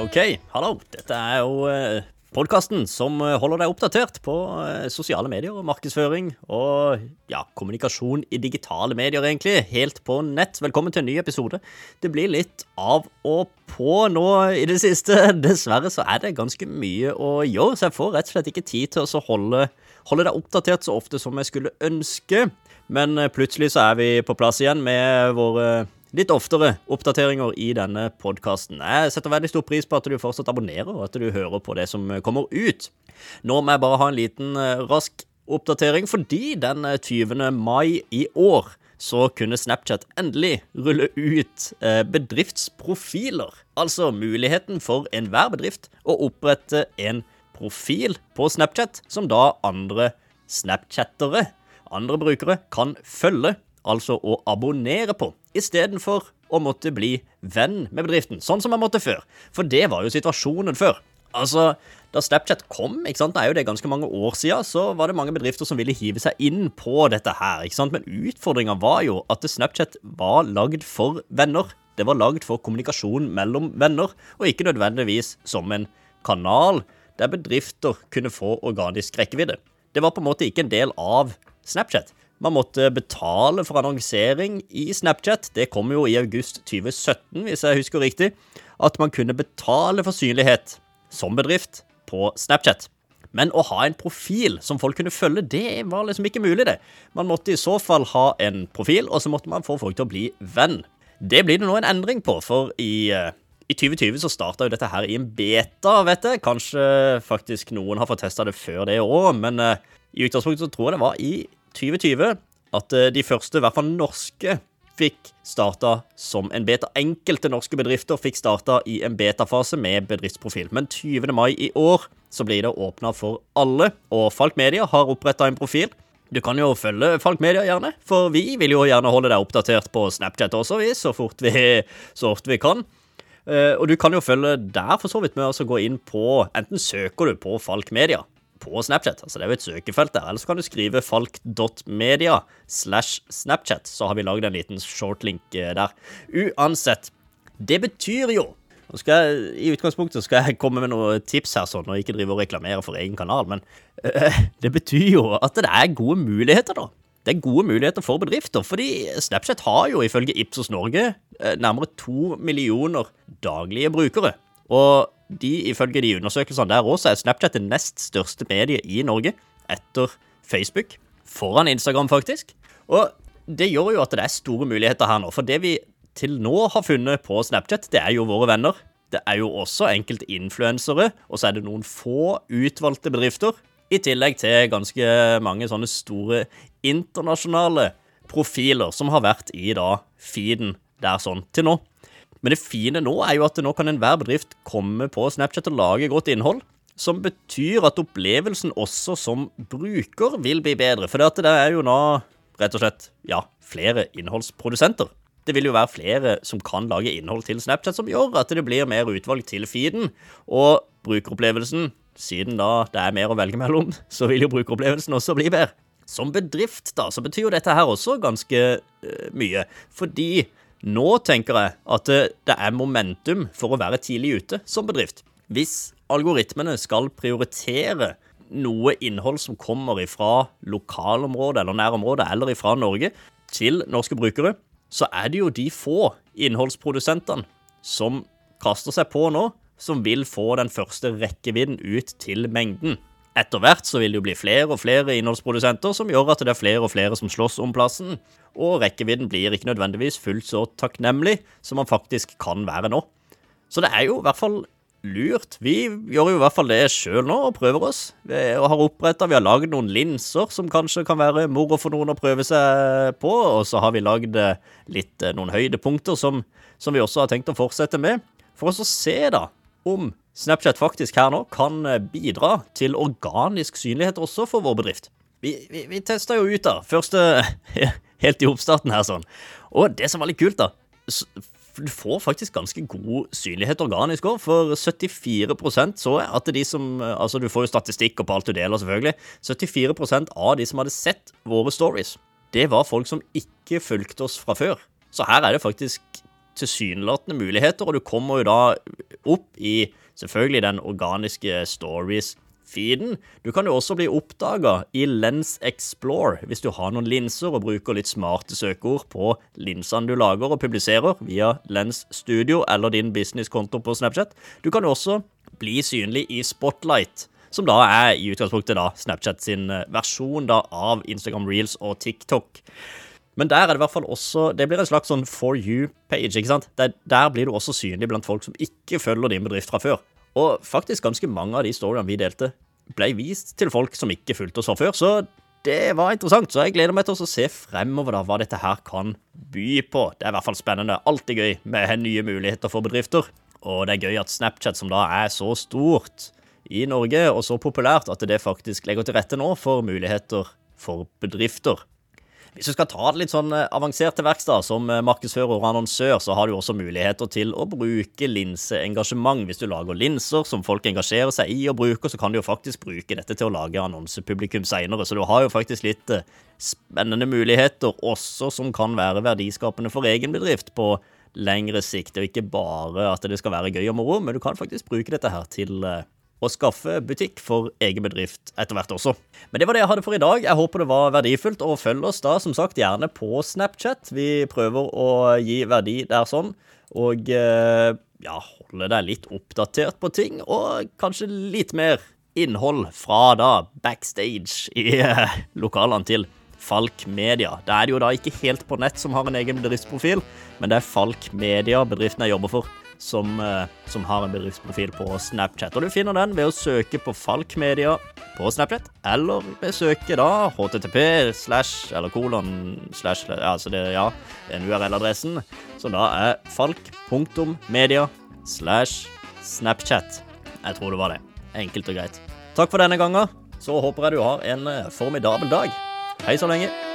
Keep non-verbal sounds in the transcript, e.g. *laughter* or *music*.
Ok, hallo. Dette er jo eh, podkasten som eh, holder deg oppdatert på eh, sosiale medier og markedsføring og ja, kommunikasjon i digitale medier, egentlig. Helt på nett. Velkommen til en ny episode. Det blir litt av og på nå i det siste. *laughs* Dessverre så er det ganske mye å gjøre, så jeg får rett og slett ikke tid til å holde, holde deg oppdatert så ofte som jeg skulle ønske. Men eh, plutselig så er vi på plass igjen med våre litt oftere oppdateringer i denne podkasten. Jeg setter veldig stor pris på at du fortsatt abonnerer, og at du hører på det som kommer ut. Nå må jeg bare ha en liten eh, rask oppdatering, fordi den 20. mai i år så kunne Snapchat endelig rulle ut eh, bedriftsprofiler. Altså muligheten for enhver bedrift å opprette en profil på Snapchat som da andre snapchattere, andre brukere, kan følge, altså å abonnere på istedenfor å måtte bli venn med bedriften, sånn som man måtte før. For det var jo situasjonen før. Altså, Da Snapchat kom, ikke sant, det er jo det ganske mange år siden, så var det mange bedrifter som ville hive seg inn på dette her. ikke sant, Men utfordringa var jo at Snapchat var lagd for venner. Det var lagd for kommunikasjon mellom venner, og ikke nødvendigvis som en kanal der bedrifter kunne få organisk rekkevidde. Det var på en måte ikke en del av Snapchat. Man måtte betale for annonsering i Snapchat. Det kom jo i august 2017, hvis jeg husker riktig. At man kunne betale for synlighet som bedrift på Snapchat. Men å ha en profil som folk kunne følge, det var liksom ikke mulig, det. Man måtte i så fall ha en profil, og så måtte man få folk til å bli venn. Det blir det nå en endring på, for i, eh, i 2020 så starta jo dette her i en beta, vet jeg. Kanskje faktisk noen har fått testa det før det òg, men uh, i utgangspunktet så tror jeg det var i 2020 at uh, de første, i hvert fall norske, fikk starta som en beta. Enkelte norske bedrifter fikk starta i en betafase med bedriftsprofil. Men 20. mai i år så blir det åpna for alle, og Falk Media har oppretta en profil. Du kan jo følge Falk Media gjerne, for vi vil jo gjerne holde deg oppdatert på Snapchat også, vi, så fort vi, *laughs* så fort vi kan. Uh, og du kan jo følge der for så vidt med å gå inn på Enten søker du på Falk Media på Snapchat, altså det er jo et søkefelt der, eller så kan du skrive falk.media slash Snapchat, så har vi lagd en liten shortlink eh, der. Uansett, det betyr jo nå skal jeg, I utgangspunktet skal jeg komme med noen tips her, sånn, og ikke drive og reklamere for egen kanal, men øh, *laughs* det betyr jo at det er gode muligheter, da. Det er gode muligheter for bedrifter, fordi Snapchat har jo ifølge Ipsos Norge nærmere to millioner daglige brukere. Og de, ifølge de undersøkelsene der også, er Snapchat det nest største mediet i Norge, etter Facebook. Foran Instagram, faktisk. Og det gjør jo at det er store muligheter her nå. For det vi til nå har funnet på Snapchat, det er jo våre venner. Det er jo også enkelte influensere, og så er det noen få utvalgte bedrifter. I tillegg til ganske mange sånne store internasjonale profiler som har vært i da feeden der sånn til nå. Men det fine nå er jo at nå kan enhver bedrift komme på Snapchat og lage godt innhold. Som betyr at opplevelsen også som bruker vil bli bedre. For det er jo nå rett og slett ja, flere innholdsprodusenter. Det vil jo være flere som kan lage innhold til Snapchat, som gjør at det blir mer utvalg til feeden. Og brukeropplevelsen, siden da det er mer å velge mellom, *laughs* så vil jo brukeropplevelsen også bli bedre. Som bedrift, da, så betyr jo dette her også ganske uh, mye. Fordi nå tenker jeg at det er momentum for å være tidlig ute som bedrift. Hvis algoritmene skal prioritere noe innhold som kommer fra lokalområdet eller nærområdet eller fra Norge til norske brukere, så er det jo de få innholdsprodusentene som kaster seg på nå, som vil få den første rekkevidden ut til mengden. Etter hvert så vil det jo bli flere og flere innholdsprodusenter som gjør at det er flere og flere som slåss om plassen, og rekkevidden blir ikke nødvendigvis fullt så takknemlig som man faktisk kan være nå. Så det er jo i hvert fall lurt. Vi gjør jo i hvert fall det sjøl nå og prøver oss. Vi har oppretta, vi har lagd noen linser som kanskje kan være moro for noen å prøve seg på, og så har vi lagd eh, litt eh, noen høydepunkter som, som vi også har tenkt å fortsette med, for oss å se da om Snapchat faktisk her nå kan eh, bidra til organisk synlighet også for vår bedrift. Vi, vi, vi testa jo ut, da. Første *laughs* Helt i oppstarten her, sånn. Og det som var litt kult, da Du får faktisk ganske god synlighet organisk òg, for 74% så jeg at de som Altså, du får jo statistikk og på alt du deler, selvfølgelig. 74% av de som hadde sett våre stories, det var folk som ikke fulgte oss fra før. Så her er det faktisk tilsynelatende muligheter, og du kommer jo da opp i selvfølgelig den organiske stories-feeden. Du kan jo også bli oppdaga i Lens Explore hvis du har noen linser og bruker litt smarte søkeord på linsene du lager og publiserer via Lens Studio eller din businesskonto på Snapchat. Du kan jo også bli synlig i Spotlight som da er i utgangspunktet da Snapchat sin eh, versjon da av Instagram Reels og TikTok. Men der er det i hvert fall også Det blir en slags sånn for you-page. ikke sant? Der, der, blir du også synlig blant folk som ikke følger din bedrift fra før. Og faktisk ganske mange av de storyene vi delte, ble vist til folk som ikke fulgte oss fra før. Så det var interessant. Så jeg gleder meg til å se fremover da hva dette her kan by på. Det er i hvert fall spennende. Alltid gøy med nye muligheter for bedrifter. Og det er gøy at Snapchat, som da er så stort, i Norge, og så populært at det faktisk legger til rette nå for muligheter for bedrifter. Hvis du skal ta det litt sånn eh, avansert til verks, som eh, markedsfører og annonsør, så har du også muligheter til å bruke linseengasjement. Hvis du lager linser som folk engasjerer seg i og bruker, så kan du jo faktisk bruke dette til å lage annonsepublikum seinere. Så du har jo faktisk litt eh, spennende muligheter også som kan være verdiskapende for egen bedrift på lengre sikt. Og ikke bare at det skal være gøy og moro, men du kan faktisk bruke dette her til å skaffe butikk for egen bedrift etter hvert også. Men det var det jeg hadde for i dag. Jeg håper det var verdifullt. Og følg oss da som sagt gjerne på Snapchat. Vi prøver å gi verdi der sånn. Og eh, ja, holde deg litt oppdatert på ting, og kanskje litt mer innhold fra da backstage i eh, lokalene til Falk Media. Da er det jo da ikke helt på nett som har en egen bedriftsprofil, men det er Falk Media bedriften jeg jobber for som, eh, som, har en bedriftsprofil på Snapchat. Og Du finner den ved å søke på Falk Media på Snapchat, eller besøke da http slash eller kolon slash Altså det, ja, den URL-adressen, som da er falk.media slash Snapchat. Jeg tror det var det. Enkelt og greit. Takk for denne gangen. Så håper jeg du har en eh, formidabel dag. Hei så lenge.